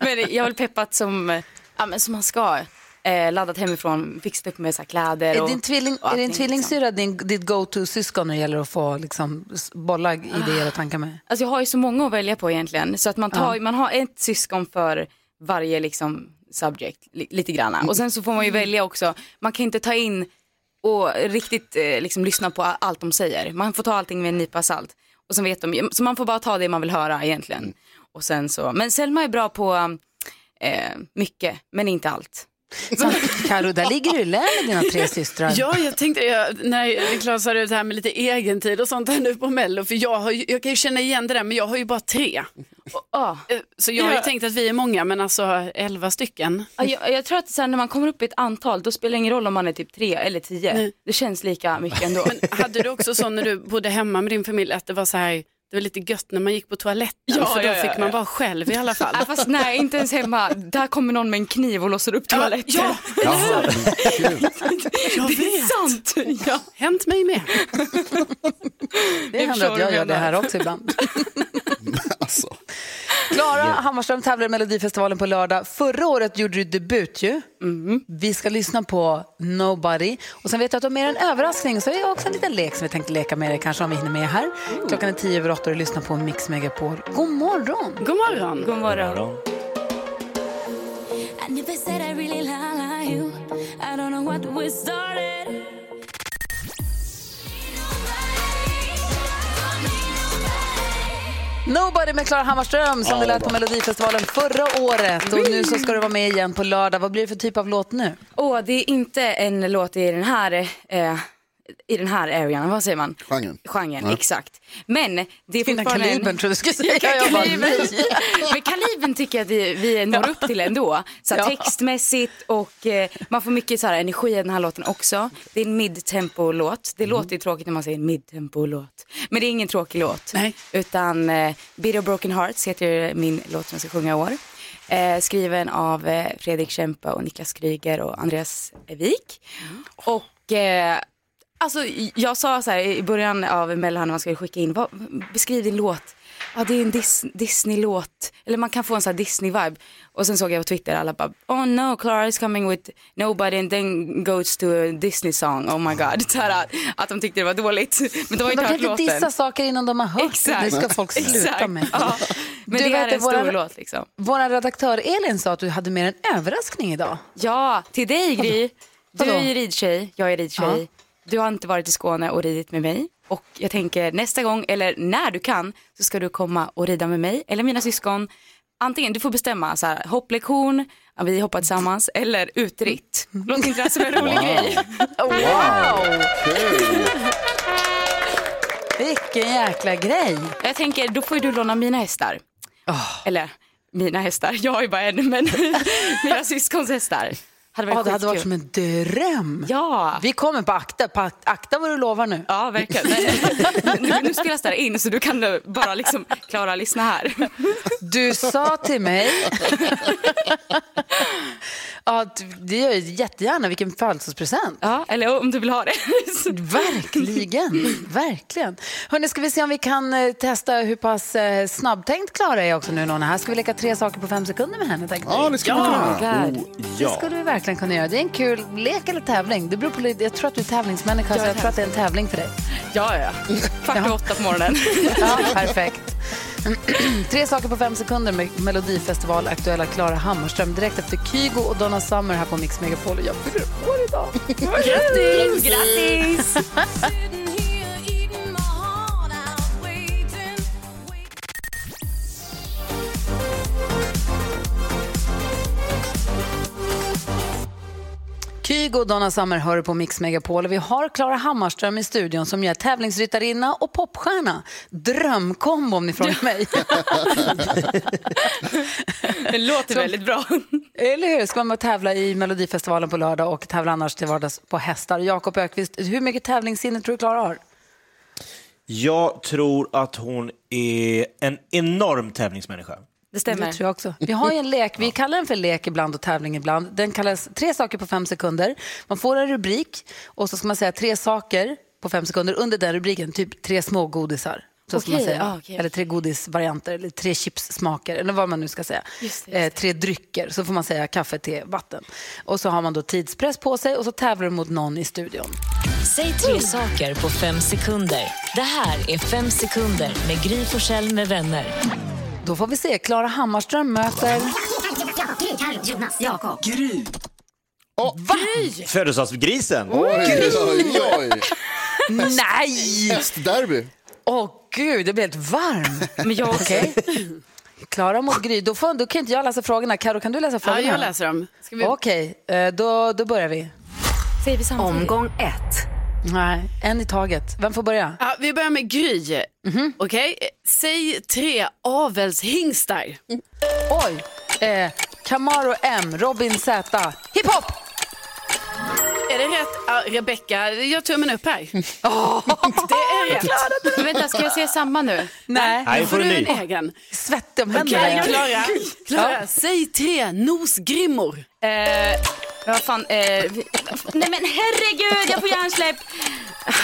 men jag har väl peppat som, eh, ja, men som man ska. Eh, laddat hemifrån, fixat upp med så här, kläder. Är och, din, tvilling, och är din allting, liksom. tvillingsyrra din, ditt go-to-syskon när det gäller att få liksom, bolla idéer och tankar med? Alltså jag har ju så många att välja på egentligen. Så att man, tar, Ja. man har ett syskon för varje liksom subject, li, lite grann. Och sen så får man ju välja också, man kan inte ta in och riktigt eh, liksom lyssna på allt de säger. Man får ta allting med en nypa salt. Och sen vet de, så man får bara ta det man vill höra egentligen. Och sen så, men Selma är bra på eh, mycket, men inte allt. Karo, där ligger du i lä med dina tre systrar. Ja, jag tänkte, jag, när Niklas sa det här med lite egentid och sånt här nu på Mello, för jag, har, ju- jag kan ju känna igen det där, men jag har ju bara tre. Ah. Eh, Så jag har ju Ja. tänkt att vi är många, men alltså elva stycken. Ja, jag, jag tror att sen när man kommer upp i ett antal, då spelar det ingen roll om man är typ tre eller tio. Nej. Det känns lika mycket ändå. Men hade du också så när du bodde hemma med din familj, att det var så här, det var lite gött när man gick på toaletten, Ja, för då ja, ja, fick man ja. vara själv i alla fall. Ja, fast nej, inte ens hemma. Där kommer någon med en kniv och låser upp toaletten. Ja, Jaha, jag det är sant. Ja. Hänt mig med. Det Jag händer att jag gör det här också ibland. [laughs] alltså. Klara Hammarström tävlar i Melodifestivalen på lördag. Förra året gjorde du debut ju. Vi ska lyssna på Nobody. Och sen vet jag att om er en överraskning så är det också en liten lek som vi tänkte leka med er kanske om vi hinner med här. Klockan är tio över åtta och du lyssnar på Mix Megapol. God morgon! God morgon! God morgon. I never said I really like you. I don't know what we started. Nobody med Klara Hammarström som Ja, är lät på. Melodifestivalen förra året. Och nu så ska du vara med igen på lördag. Vad blir det för typ av låt nu? Åh, det är inte en låt i den här, eh, i den här arean, vad säger man? Genren. Genren, Ja. exakt. Men det är Fina fortfarande... en- kalibern, tror jag du skulle säga. [laughs] Ja, kalibern. nej. Men kalibern tycker jag att vi, vi [laughs] når upp till ändå. Så Ja. Textmässigt och eh, man får mycket så här, energi i den här låten också. Det är en midtempo-låt. Det låter ju tråkigt när man säger midtempo-låt. Men det är ingen tråkig låt. Utan eh, Bitter Broken Hearts heter min låt som jag ska sjunga i år. Eh, skriven av eh, Fredrik Kempe och Niklas Kryger och Andreas Wik. Och eh, alltså, jag sa så här i början av Mellan när man skulle skicka in, vad, beskriv din låt. Ja, det är en Dis- Disney-låt. Eller man kan få en sån här Disney-vibe. Och sen såg jag på Twitter alla bara, oh no, Clara is coming with nobody and then goes to a Disney song. Oh my god. Så här, att de tyckte det var dåligt. Men de har De ju kan inte hört inte låten. dissa saker innan de har hört Exakt. det. Ska folk sluta Exakt. med. Ja. Men Du det vet är en våra- stor låt liksom. Vår redaktör Elin sa att du hade med en överraskning idag. Ja, till dig Gry. Du är ju ridtjej, jag är ridtjej. Ja. Du har inte varit i Skåne och ridit med mig. Och jag tänker nästa gång, eller när du kan, så ska du komma och rida med mig eller mina syskon. Antingen, du får bestämma, så här, hopplektion, vi hoppar tillsammans, eller utritt. Låter inte det som en rolig Wow. grej? Wow! Vilken jäkla grej. Jag tänker, då får ju du låna mina hästar. Eller, mina hästar, jag har ju bara en, men [laughs] mina syskons hästar. Hade Ja, varit det hade varit som en dröm. Ja. Vi kommer på akta, på ak- akta vad du lovar nu. Ja, verkligen. [laughs] Nu, nu spelas det här in så du kan bara liksom klara lyssna här. Du sa till mig att det gör jag jättegärna, vilken födelsedagspresent. Ja, eller om du vill ha det. [laughs] verkligen, verkligen. Hörrni, ska vi se om vi kan eh, testa hur pass eh, snabbtänkt Klara är också nu när hon är här. Ska vi leka tre saker på fem sekunder med henne? tänkte Ja, det skulle vi kunna. Oh, Det ja. skulle vi verkligen kunna göra. Det är en kul lek eller tävling. Det beror på, jag tror att du är tävlingsmänniska, så Jag är jag tror att det är en tävling för dig. Ja, ja. Kvart i åtta på morgonen. [laughs] Ja, perfekt. [clears throat] Tre saker på fem sekunder med Melodifestival aktuella Klara Hammarström direkt efter Kygo och Donna Summer här på Mix Megapol. Och Jag fyller år idag. Grattis! Grattis! [laughs] Kygo och Donna Summer hör på Mix Megapol och vi har Klara Hammarström i studion som är tävlingsryttarinna och popstjärna. Drömkombo om ni frågar mig. [laughs] Det låter väldigt bra. Eller hur? Ska man bara tävla i Melodifestivalen på lördag och tävla annars till vardags på hästar. Jakob Ökvist, hur mycket tävlingssinne tror du Klara har? Jag tror att hon är en enorm tävlingsmänniska. Det stämmer. Det tror jag också. Vi har ju en lek, vi kallar den för lek ibland och tävling ibland. Den kallas tre saker på fem sekunder. Man får en rubrik och så ska man säga tre saker på fem sekunder under den rubriken, typ tre små godisar. Så ska man säga. ah, okej. Eller tre godisvarianter, eller tre chipssmaker, eller vad man nu ska säga. Eh, tre drycker, så får man säga kaffe, te, vatten. Och så har man då tidspress på sig och så tävlar du mot någon i studion. Säg tre saker på fem sekunder. Det här är Fem sekunder med Gry Forssell med vänner. Då får vi se, Klara Hammarström möter... Jonas, Jakob. Gry. Födelsedagsgrisen. Oj, oj, oj. Nej! Hästderby. Åh gud, jag blir helt varm. Men jag. Okej. Klara mot Gry. Då, får, då kan inte jag läsa frågorna. Karo, kan du läsa Ja, frågorna? jag läser dem. Vi... Okej, eh, då, då börjar vi. Omgång ett. Nej, en i taget. Vem får börja? Ja, vi börjar med Gry. Okej, säg tre avelshingstar. Oj! Eh, Camaro M, Robin Z, hiphop! Är det rätt? Ja, Rebecka, gör tummen upp här. [laughs] det är rätt. Men vänta, ska jag säga samma nu? Nej. Nej, Då får du en egen. Svettig om Okej, händerna. Klara. Klara, Ja. säg tre nosgrimmor. Eh, vad fan, eh, vi, nej men herregud, jag får hjärnsläpp.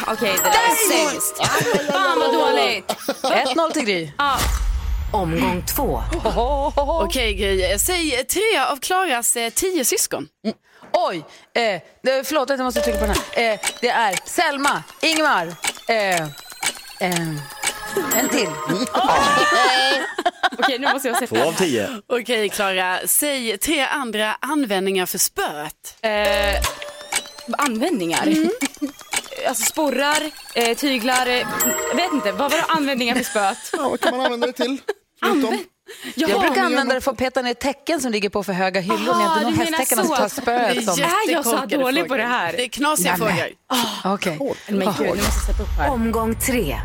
Okej, det där är sämst. Fan vad dåligt. 1-0 till Gry. Ja. Omgång två. Okej, Gry. Säg tre av Klaras eh, tio syskon. Oj! Eh, det- förlåt, jag måste trycka på den här. Eh, det är Selma, Ingmar, eh, eh, en till. Okej, nu måste jag Två sätta. av tio. Okej, Klara. Säg tre andra användningar för spöet. Eh, användningar? [laughs] Alltså sporrar, eh, tyglar, eh, vet inte, vad var det användningar för spöet? [laughs] Ja, vad kan man använda det till? Förutom? jag brukar använda det för att peta ner tecken som ligger på för höga hyllor. Aha, när jag inte du så så. tar spöet som... Är jag så jättekorkade dålig på det här? Det är knasiga Nej, men- frågor. Okej. Men gud, nu måste jag sätta upp här. Omgång tre.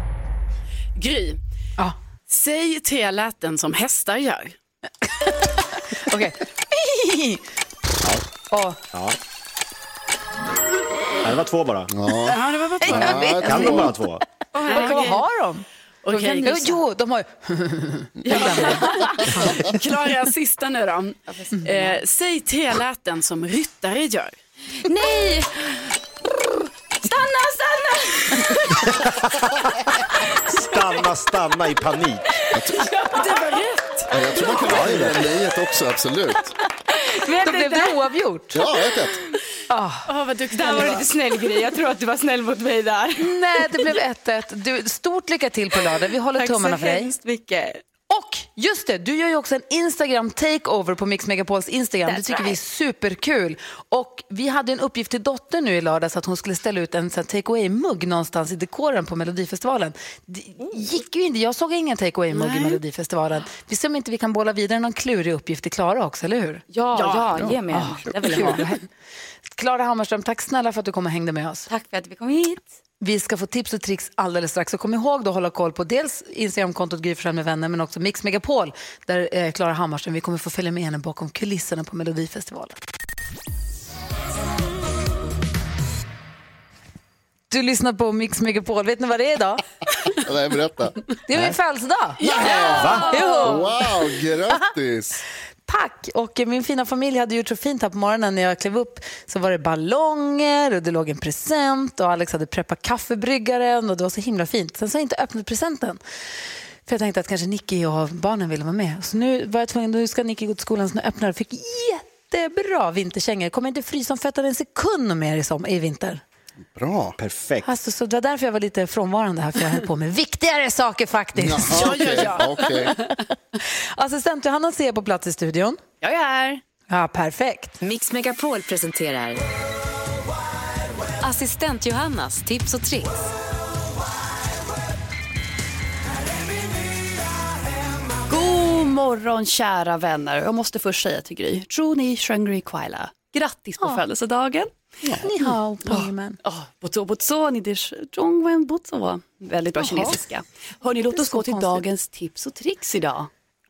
Gry, Ja. säg tre läten som hästar gör. [laughs] Okej. Åh, Ja. Nej, det var två bara. Ja. Ja, det var bara två. jag vet Kan de bara två? Vad vad har de? Okej, Jo, jo, de har ju... [laughs] Klara sista nu då. Eh, säg tre läten som ryttare gör. Nej! Stanna, stanna! I panik. Det var rätt. Ja, jag tror man kan ha i det nejet också, absolut. Då blev det oavgjort. Ja, ett, ett. Åh, vad duktig Där du var du var. lite snäll grej. Jag tror att du var snäll mot mig där. Nej, det blev 1-1. Du, Stort lycka till på lördag. Vi håller Tack så tummarna för dig. hemskt mycket. Och just det, du gör ju också en Instagram takeover på Mix Megapols Instagram. det That's tycker vi är right. superkul. Och vi hade en uppgift till dottern nu i lördags att hon skulle ställa ut en take away-mugg någonstans i dekoren på Melodifestivalen. Det gick ju inte, jag såg ingen take away-mugg i Melodifestivalen. Vi ser om inte vi kan bolla vidare någon klurig uppgift till Klara också, eller hur? Ja, ja, ge mig en. Ah, Klara Hammarström, tack snälla för att du kom och hängde med oss. Tack för att vi kom hit. Vi ska få tips och tricks alldeles strax. Så kom ihåg då att hålla koll på dels Instagramkontot Gry med vänner men också Mix Megapol där eh, Klara Hammarström, vi kommer få följa med henne bakom kulisserna på Melodifestivalen. Du lyssnar på Mix Megapol. Vet ni vad det är idag? Nej, berätta. Det är min födelsedag. Va? Jo. Wow, grattis! [laughs] Tack! Och min fina familj hade gjort så fint här på morgonen när jag klev upp. Så var det ballonger och det låg en present och Alex hade preppat kaffebryggaren och det var så himla fint. Sen så har jag inte öppnat presenten. För jag tänkte att kanske Nicky och barnen ville vara med. Så nu var jag tvungen, nu ska Nicky gå till skolan så nu öppnar jag och fick jättebra vinterkängor. Kommer inte frysa om fötterna en sekund mer i, som, i vinter. Bra. Perfekt. Alltså, så det var därför jag var lite frånvarande här, för jag höll på med viktigare saker faktiskt. Jaha, okej, [laughs] okej. Assistent Johanna ser på plats i studion. Jag är här. Ja, perfekt. Mix Megapol presenterar Assistent Johannas tips och tricks. God morgon kära vänner. Jag måste först säga till Gry, Juni Shangri Kwaila. Grattis på födelsedagen. Ni hao, Pangman. Oh, Butso Butso, ni dish Zhongwen Butso. Väldigt bra Jaha. kinesiska. Hörni, låt oss gå till konstigt. dagens tips och tricks idag.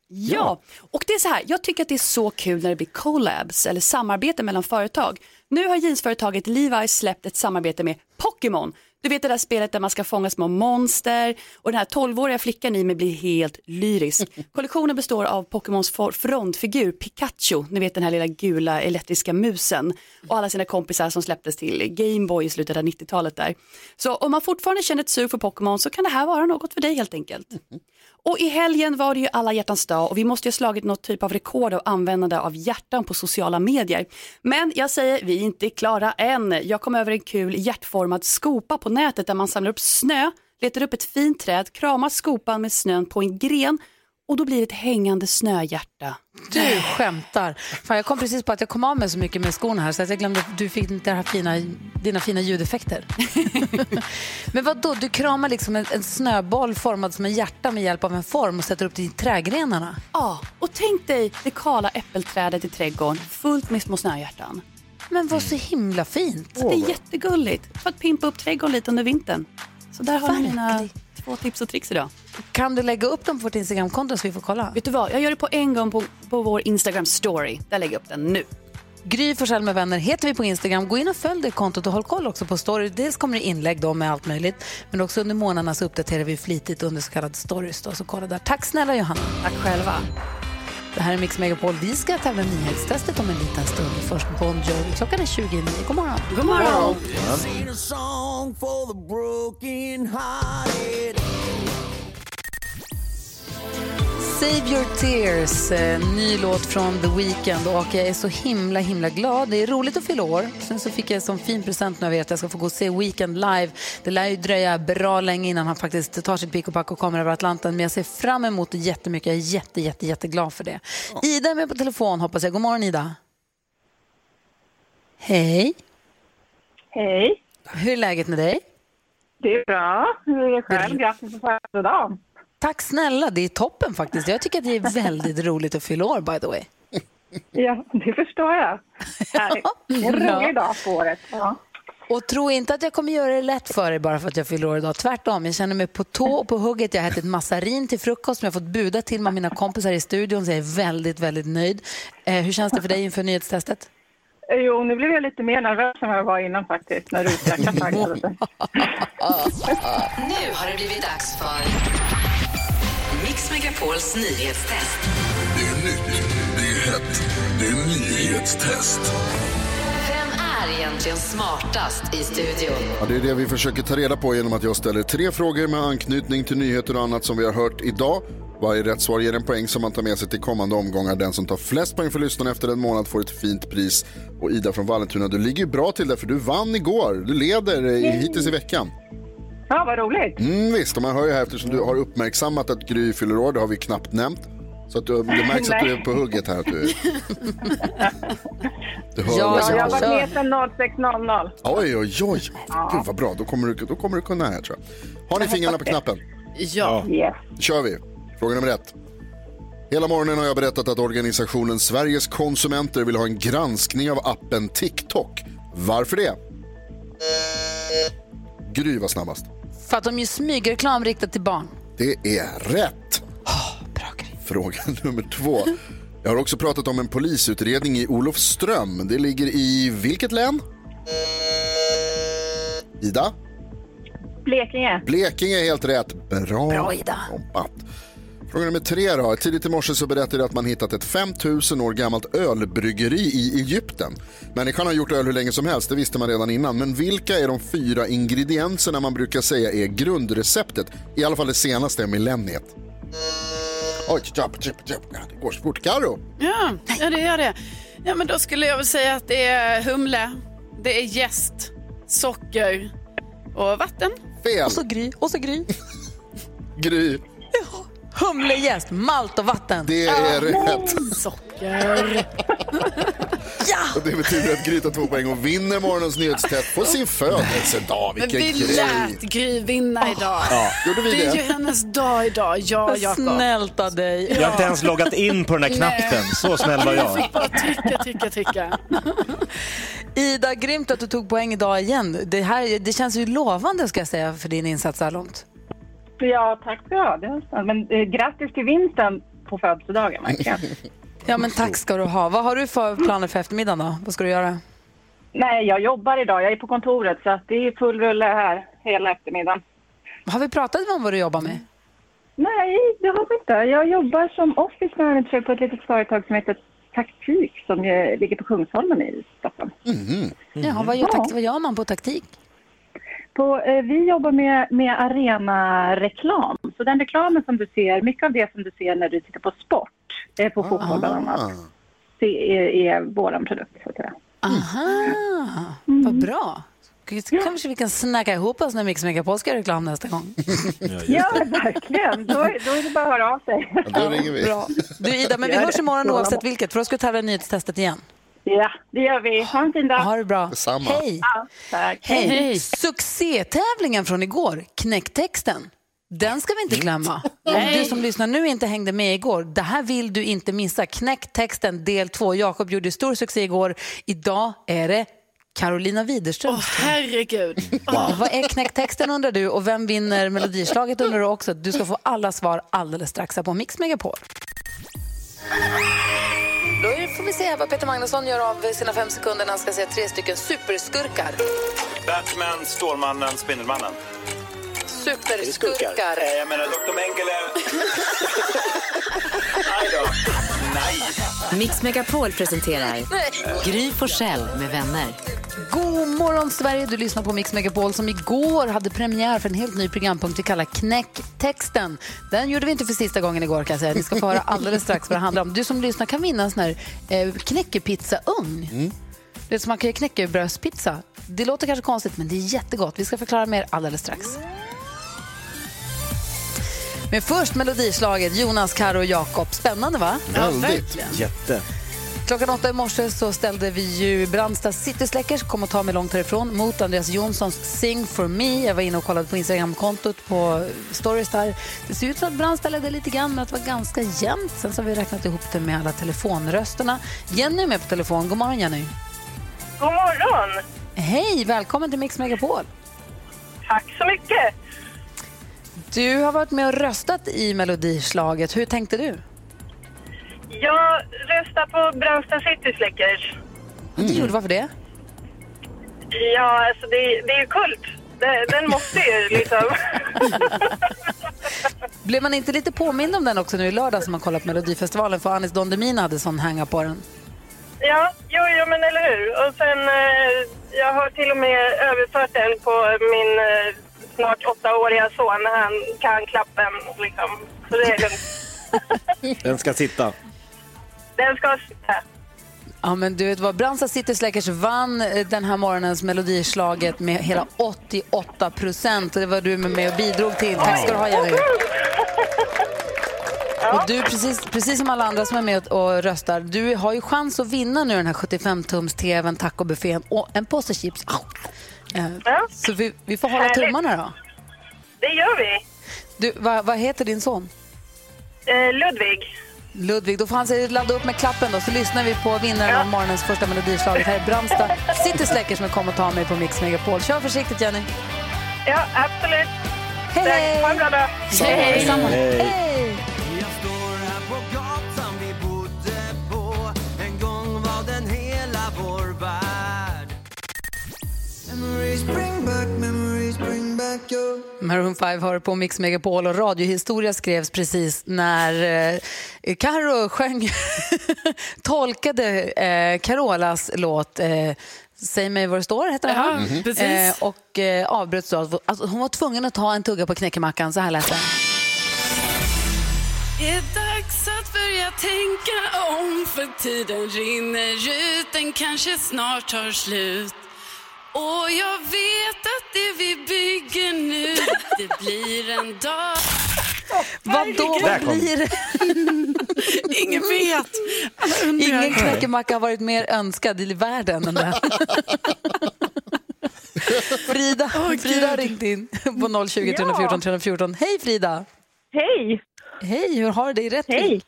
Ja, och det är så här, jag tycker att det är så kul när det blir collabs eller samarbete mellan företag. Nu har jeansföretaget Levi's släppt ett samarbete med Pokémon. Du vet det där spelet där man ska fånga små monster och den här 12-åriga flickan i mig blir helt lyrisk. [laughs] Kollektionen består av Pokémons frontfigur Pikachu, ni vet den här lilla gula elektriska musen och alla sina kompisar som släpptes till Gameboy i slutet av 90-talet där. Så om man fortfarande känner ett sug för Pokémon så kan det här vara något för dig helt enkelt. Och i helgen var det ju alla hjärtans dag och vi måste ju ha slagit något typ av rekord av användande av hjärtan på sociala medier. Men jag säger, vi är inte klara än. Jag kom över en kul hjärtformad skopa på nätet där man samlar upp snö, letar upp ett fint träd, kramar skopan med snön på en gren och då blir det ett hängande snöhjärta. Du skämtar. Fan, jag kom precis på att jag kom av mig så mycket med skorna här så att jag glömde att du fick det här fina, dina fina ljudeffekter. [laughs] Men vad då? du kramar liksom en, en snöboll formad som en hjärta med hjälp av en form och sätter upp det i trädgrenarna. Ja, och tänk dig det kala äppelträdet i trädgården fullt med små snöhjärtan. Men vad så himla fint. Det är jättegulligt för att pimpa upp trädgården lite under vintern. Så där har ni mina två tips och tricks idag. Kan du lägga upp dem på vårt Instagramkonto så vi får kolla? Vet du vad, jag gör det på en gång på, på vår Instagram story. Där lägger jag upp den nu. Gry Forssell med vänner heter vi på Instagram. Gå in och följ det kontot och håll koll också på story. Dels kommer det inlägg då med allt möjligt, men också under månaderna så uppdaterar vi flitigt under så kallade stories. Då, så kolla där. Tack snälla Johanna. Tack själva. Det här är Mix Megapol. Vi ska tävla nyhetstestet om en liten stund. Först Bon Jovi. Klockan är 29. God morgon. God morgon. Sing a Save your tears, eh, ny låt från The Weeknd och jag är så himla himla glad. Det är roligt att fylla år. Sen så fick jag som fin present nu av er att jag ska få gå och se Weeknd live. Det lär ju dröja bra länge innan han faktiskt tar sitt pick och pack och kommer över Atlanten. Men jag ser fram emot det jättemycket. Jag är jätte, jätte, jätteglad för det. Ida är med på telefon hoppas jag. God morgon Ida. Hej. Hej. Hur är läget med dig? Det är bra. Hur är det själv? Grattis på födelsedagen. Tack snälla, det är toppen faktiskt. Jag tycker att det är väldigt roligt att fylla år by the way. Ja, det förstår jag. Härligt. Det är en rolig dag på året. Ja. Och tro inte att jag kommer göra det lätt för dig bara för att jag fyller år idag. Tvärtom, jag känner mig på tå och på hugget. Jag har ätit massarin till frukost som jag fått buda till med mina kompisar i studion så jag är väldigt, väldigt nöjd. Eh, hur känns det för dig inför nyhetstestet? Jo, nu blev jag lite mer nervös än vad jag var innan faktiskt, när du utvecklade faktiskt. [laughs] Nu har det blivit dags för Megapols nyhetstest. Det är nytt, det är hett, det är nyhetstest. Vem är egentligen smartast i studion? Ja, det är det vi försöker ta reda på genom att jag ställer tre frågor med anknytning till nyheter och annat som vi har hört idag. Varje rätt svar ger en poäng som man tar med sig till kommande omgångar. Den som tar flest poäng för lyssnarna efter en månad får ett fint pris. Och Ida från Vallentuna, du ligger ju bra till där för du vann igår. Du leder hittills i veckan. Ja, vad roligt. Mm, visst, och man hör ju här eftersom du har uppmärksammat att Gry fyller år, det har vi knappt nämnt. Så att du, det märks att du är på hugget här. Att du, [laughs] du hör Ja, vad som jag har varit med sedan 06.00. Oj, oj, oj. Gud vad bra, då kommer, du, då kommer du kunna här tror jag. Har ni fingrarna på knappen? Ja. Då kör vi. Fråga nummer ett. Hela morgonen har jag berättat att organisationen Sveriges konsumenter vill ha en granskning av appen TikTok. Varför det? Gry var snabbast. För att de gör smygreklam riktat till barn. Det är rätt. Fråga [laughs] nummer två. Jag har också pratat om en polisutredning i Olofström. Det ligger i vilket län? Ida? Blekinge. Blekinge är helt rätt. Bra, Bra, Ida. jobbat. Fråga nummer tre då. Tidigt i morse så berättade jag att man hittat ett 5000 år gammalt ölbryggeri i Egypten. Människan har gjort öl hur länge som helst, det visste man redan innan. Men vilka är de fyra ingredienserna man brukar säga är grundreceptet? I alla fall det senaste millenniet. Oj, tjapp, tjapp, tjapp. Ja, det går så fort. Karo. Ja, ja, det gör det. Ja, men då skulle jag väl säga att det är humle, det är jäst, socker och vatten. Fel. Och så Gry, och så Gry. Gry. Humlejäst, malt och vatten. Det är rätt. Socker. [laughs] Och det betyder att Gry tar två poäng och vinner morgonens nyhetstest på sin födelsedag. Men Vilken vi grej. lät Gry vinna idag. Ja, gjorde vi det är det? ju hennes dag idag. Ja, Vad Jakob. snällt av dig. Jag har inte ens loggat in på den här knappen. Så snäll var Jag [laughs] jag. fick bara trycka, trycka, trycka. [laughs] Ida, grymt att du tog poäng idag igen. Det, här, det känns ju lovande ska jag säga för din insats så här långt. Ja, tack ska du ha. Det var snällt. Men eh, grattis till vinsten på födelsedagen, verkligen. [laughs] Ja, men tack ska du ha. Vad har du för planer för eftermiddagen då? Vad ska du göra? Nej, jag jobbar idag. Jag är på kontoret så att det är full rulle här hela eftermiddagen. Har vi pratat om vad du jobbar med? Nej, det har vi inte. Jag jobbar som office manager på ett litet företag som heter Taktik som ligger på Kungsholmen i Stockholm. Jaha, vad, gör takt- vad gör man på taktik? På, eh, vi jobbar med, med arenareklam. Så den reklamen som du ser, mycket av det som du ser när du tittar på sport, eh, på fotboll bland annat, det är, är vår produkt. Så att säga. Aha, vad bra. Gud, Kanske vi kan snacka ihop oss när Mix Megapol ska göra reklam nästa gång. Ja, [laughs] verkligen. Då, är- då är det bara att höra av sig. Då ringer vi. Bra. Du Ida, men vi Gör hörs det. imorgon oavsett vilket, för då ska vi tävla i nyhetstestet igen. Ja, det gör vi. Ha en fin dag. Ha det bra. Detsamma. Hej. Ja, tack. Hej. Succétävlingen från igår, Knäcktexten. Den ska vi inte glömma. Om Nej. du som lyssnar nu inte hängde med igår, det här vill du inte missa. Knäcktexten del 2. Jakob gjorde stor succé igår. Idag är det Carolina Widerström. Åh, herregud. [laughs] Vad är knäcktexten undrar du och vem vinner melodislaget undrar du också. Du ska få alla svar alldeles strax här på Mix Megapol. Då får vi se vad Peter Magnusson gör av sina fem sekunder när han ska säga tre stycken superskurkar. Batman, Stålmannen, Spindelmannen. Superskurkar. Eh, Jag menar Dr. Mengele. [laughs] Aj då. Nej. Mix Megapol presenterar Gry Forssell med vänner. God morgon Sverige, du lyssnar på Mix Megapol som igår hade premiär för en helt ny programpunkt vi kallar Knäcktexten. Den gjorde vi inte för sista gången igår kan jag säga. Ni ska få höra alldeles strax vad det handlar om. Du som lyssnar kan vinna en sån här eh, knäckepizzaugn. Det är som man kan göra knäckebrödspizza. Det låter kanske konstigt men det är jättegott. Vi ska förklara mer alldeles strax. Men först melodislaget Jonas, Karo och Jakob. Spännande va? Väldigt. Jätte. Klockan åtta i morse så ställde vi ju Brandsta Citysläckers, kom och ta mig långt härifrån, mot Andreas Jonssons Sing for me. Jag var inne och kollade på Instagramkontot på stories där. Det ser ut som att Brandsta ledde lite grann, men att det var ganska jämnt. Sen så har vi räknat ihop det med alla telefonrösterna. Jenny är med på telefon. God morgon Jenny. God morgon! Hej, välkommen till Mix Megapol. Tack så mycket! Du har varit med och röstat i Melodislaget. Hur tänkte du? Jag röstar på Brandsta Citysläckers. Du gjorde varför det? Ja, alltså det, det är ju kult. Det, den måste ju liksom... [laughs] Blev man inte lite påmind om den också nu i lördag som man kollat på Melodifestivalen? För Anis Don Demina hade sån hänga på den. Ja, jo, jo, men eller hur. Och sen, eh, jag har till och med överfört den på min eh, snart åttaåriga son. Han kan klappen, liksom. Så det är lugnt. [laughs] Den ska sitta. Den ska sitta. Ja, men du vet vad, Brandsta Citysläckers vann eh, den här morgonens Melodislaget med hela 88 procent. Det var du med och bidrog till. Tack ska du ha, Jenny. Och du, precis, precis som alla andra som är med och röstar, du har ju chans att vinna nu den här 75-tums-tvn, tacobuffén och en påse chips. Au. Eh, Så vi, vi får hålla Härligt. tummarna då. Det gör vi. Du, vad, vad heter din son? Eh, Ludvig. Ludvig, då får han ladda upp med klappen då, så lyssnar vi på vinnaren av morgonens första melodislaget. Här är Brandsta City Släckers som kommer ta mig på Mix Megapol. Kör försiktigt Jenny. Ja, absolut. Hej, hej! Ha en bra dag. Hej! Hej. Hej! Maroon 5 har på Mix Megapol och radiohistoria skrevs precis när eh, Karo sjöng, [laughs] tolkade eh, Carolas låt eh, Säg mig var det står, heter den Ja, mhm. precis. Eh, och eh, avbröts då. Alltså, hon var tvungen att ta en tugga på knäckemackan, så här lät det. Det är dags att börja tänka om för tiden rinner ut, den kanske snart tar slut. Och jag vet att det vi bygger nu, det blir en dag... Vadå, vad blir det? [laughs] Ingen vet. Ingen knäckemacka har varit mer önskad i världen än den. [laughs] Frida, Frida har ringt in på 020 314 314. Hej Frida! Hej! Hej, hur har du det i rätt Hej!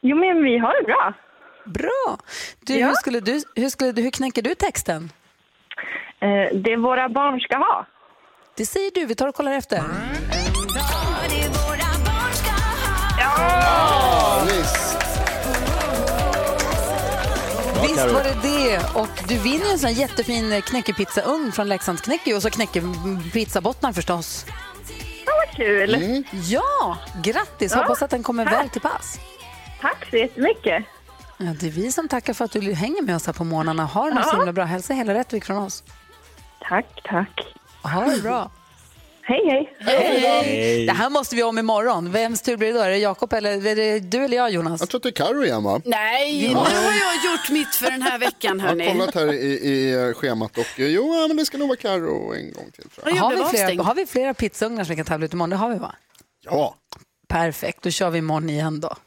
Jo, men vi har det bra. Bra! Du, Ja. hur, skulle du, hur, skulle du, hur knäcker du texten? Eh, det våra barn ska ha. Det säger du, vi tar och kollar efter. Ja, visst. Var det det. Och du vinner ju en sån jättefin knäckepizzaugn från Leksands Knäcke och så knäckepizzabottnar förstås. Ja, vad kul. Mm. Ja, grattis! Ja. Hoppas att den kommer väl till pass. Tack så jättemycket. Ja, det är vi som tackar för att du hänger med oss här på morgnarna. Ha det nu så Ja. himla bra. Hälsa hela Rättvik från oss. Tack, tack. Ha det bra. Hej, hej. Hej. Det här måste vi om imorgon. Vems tur blir det då? Är det Jakob eller är det du eller jag, Jonas? Jag tror att det är Carro igen va? Nej, Ja. nu har jag gjort mitt för den här veckan, Jag har hörni. kollat här i, i schemat och eh, jo, ja, men det ska nog vara Carro en gång till tror jag. Har vi, flera, har vi flera pizzaugnar som vi kan tävla ut imorgon? Det har vi va? Ja. Perfekt, då kör vi imorgon igen då. [laughs]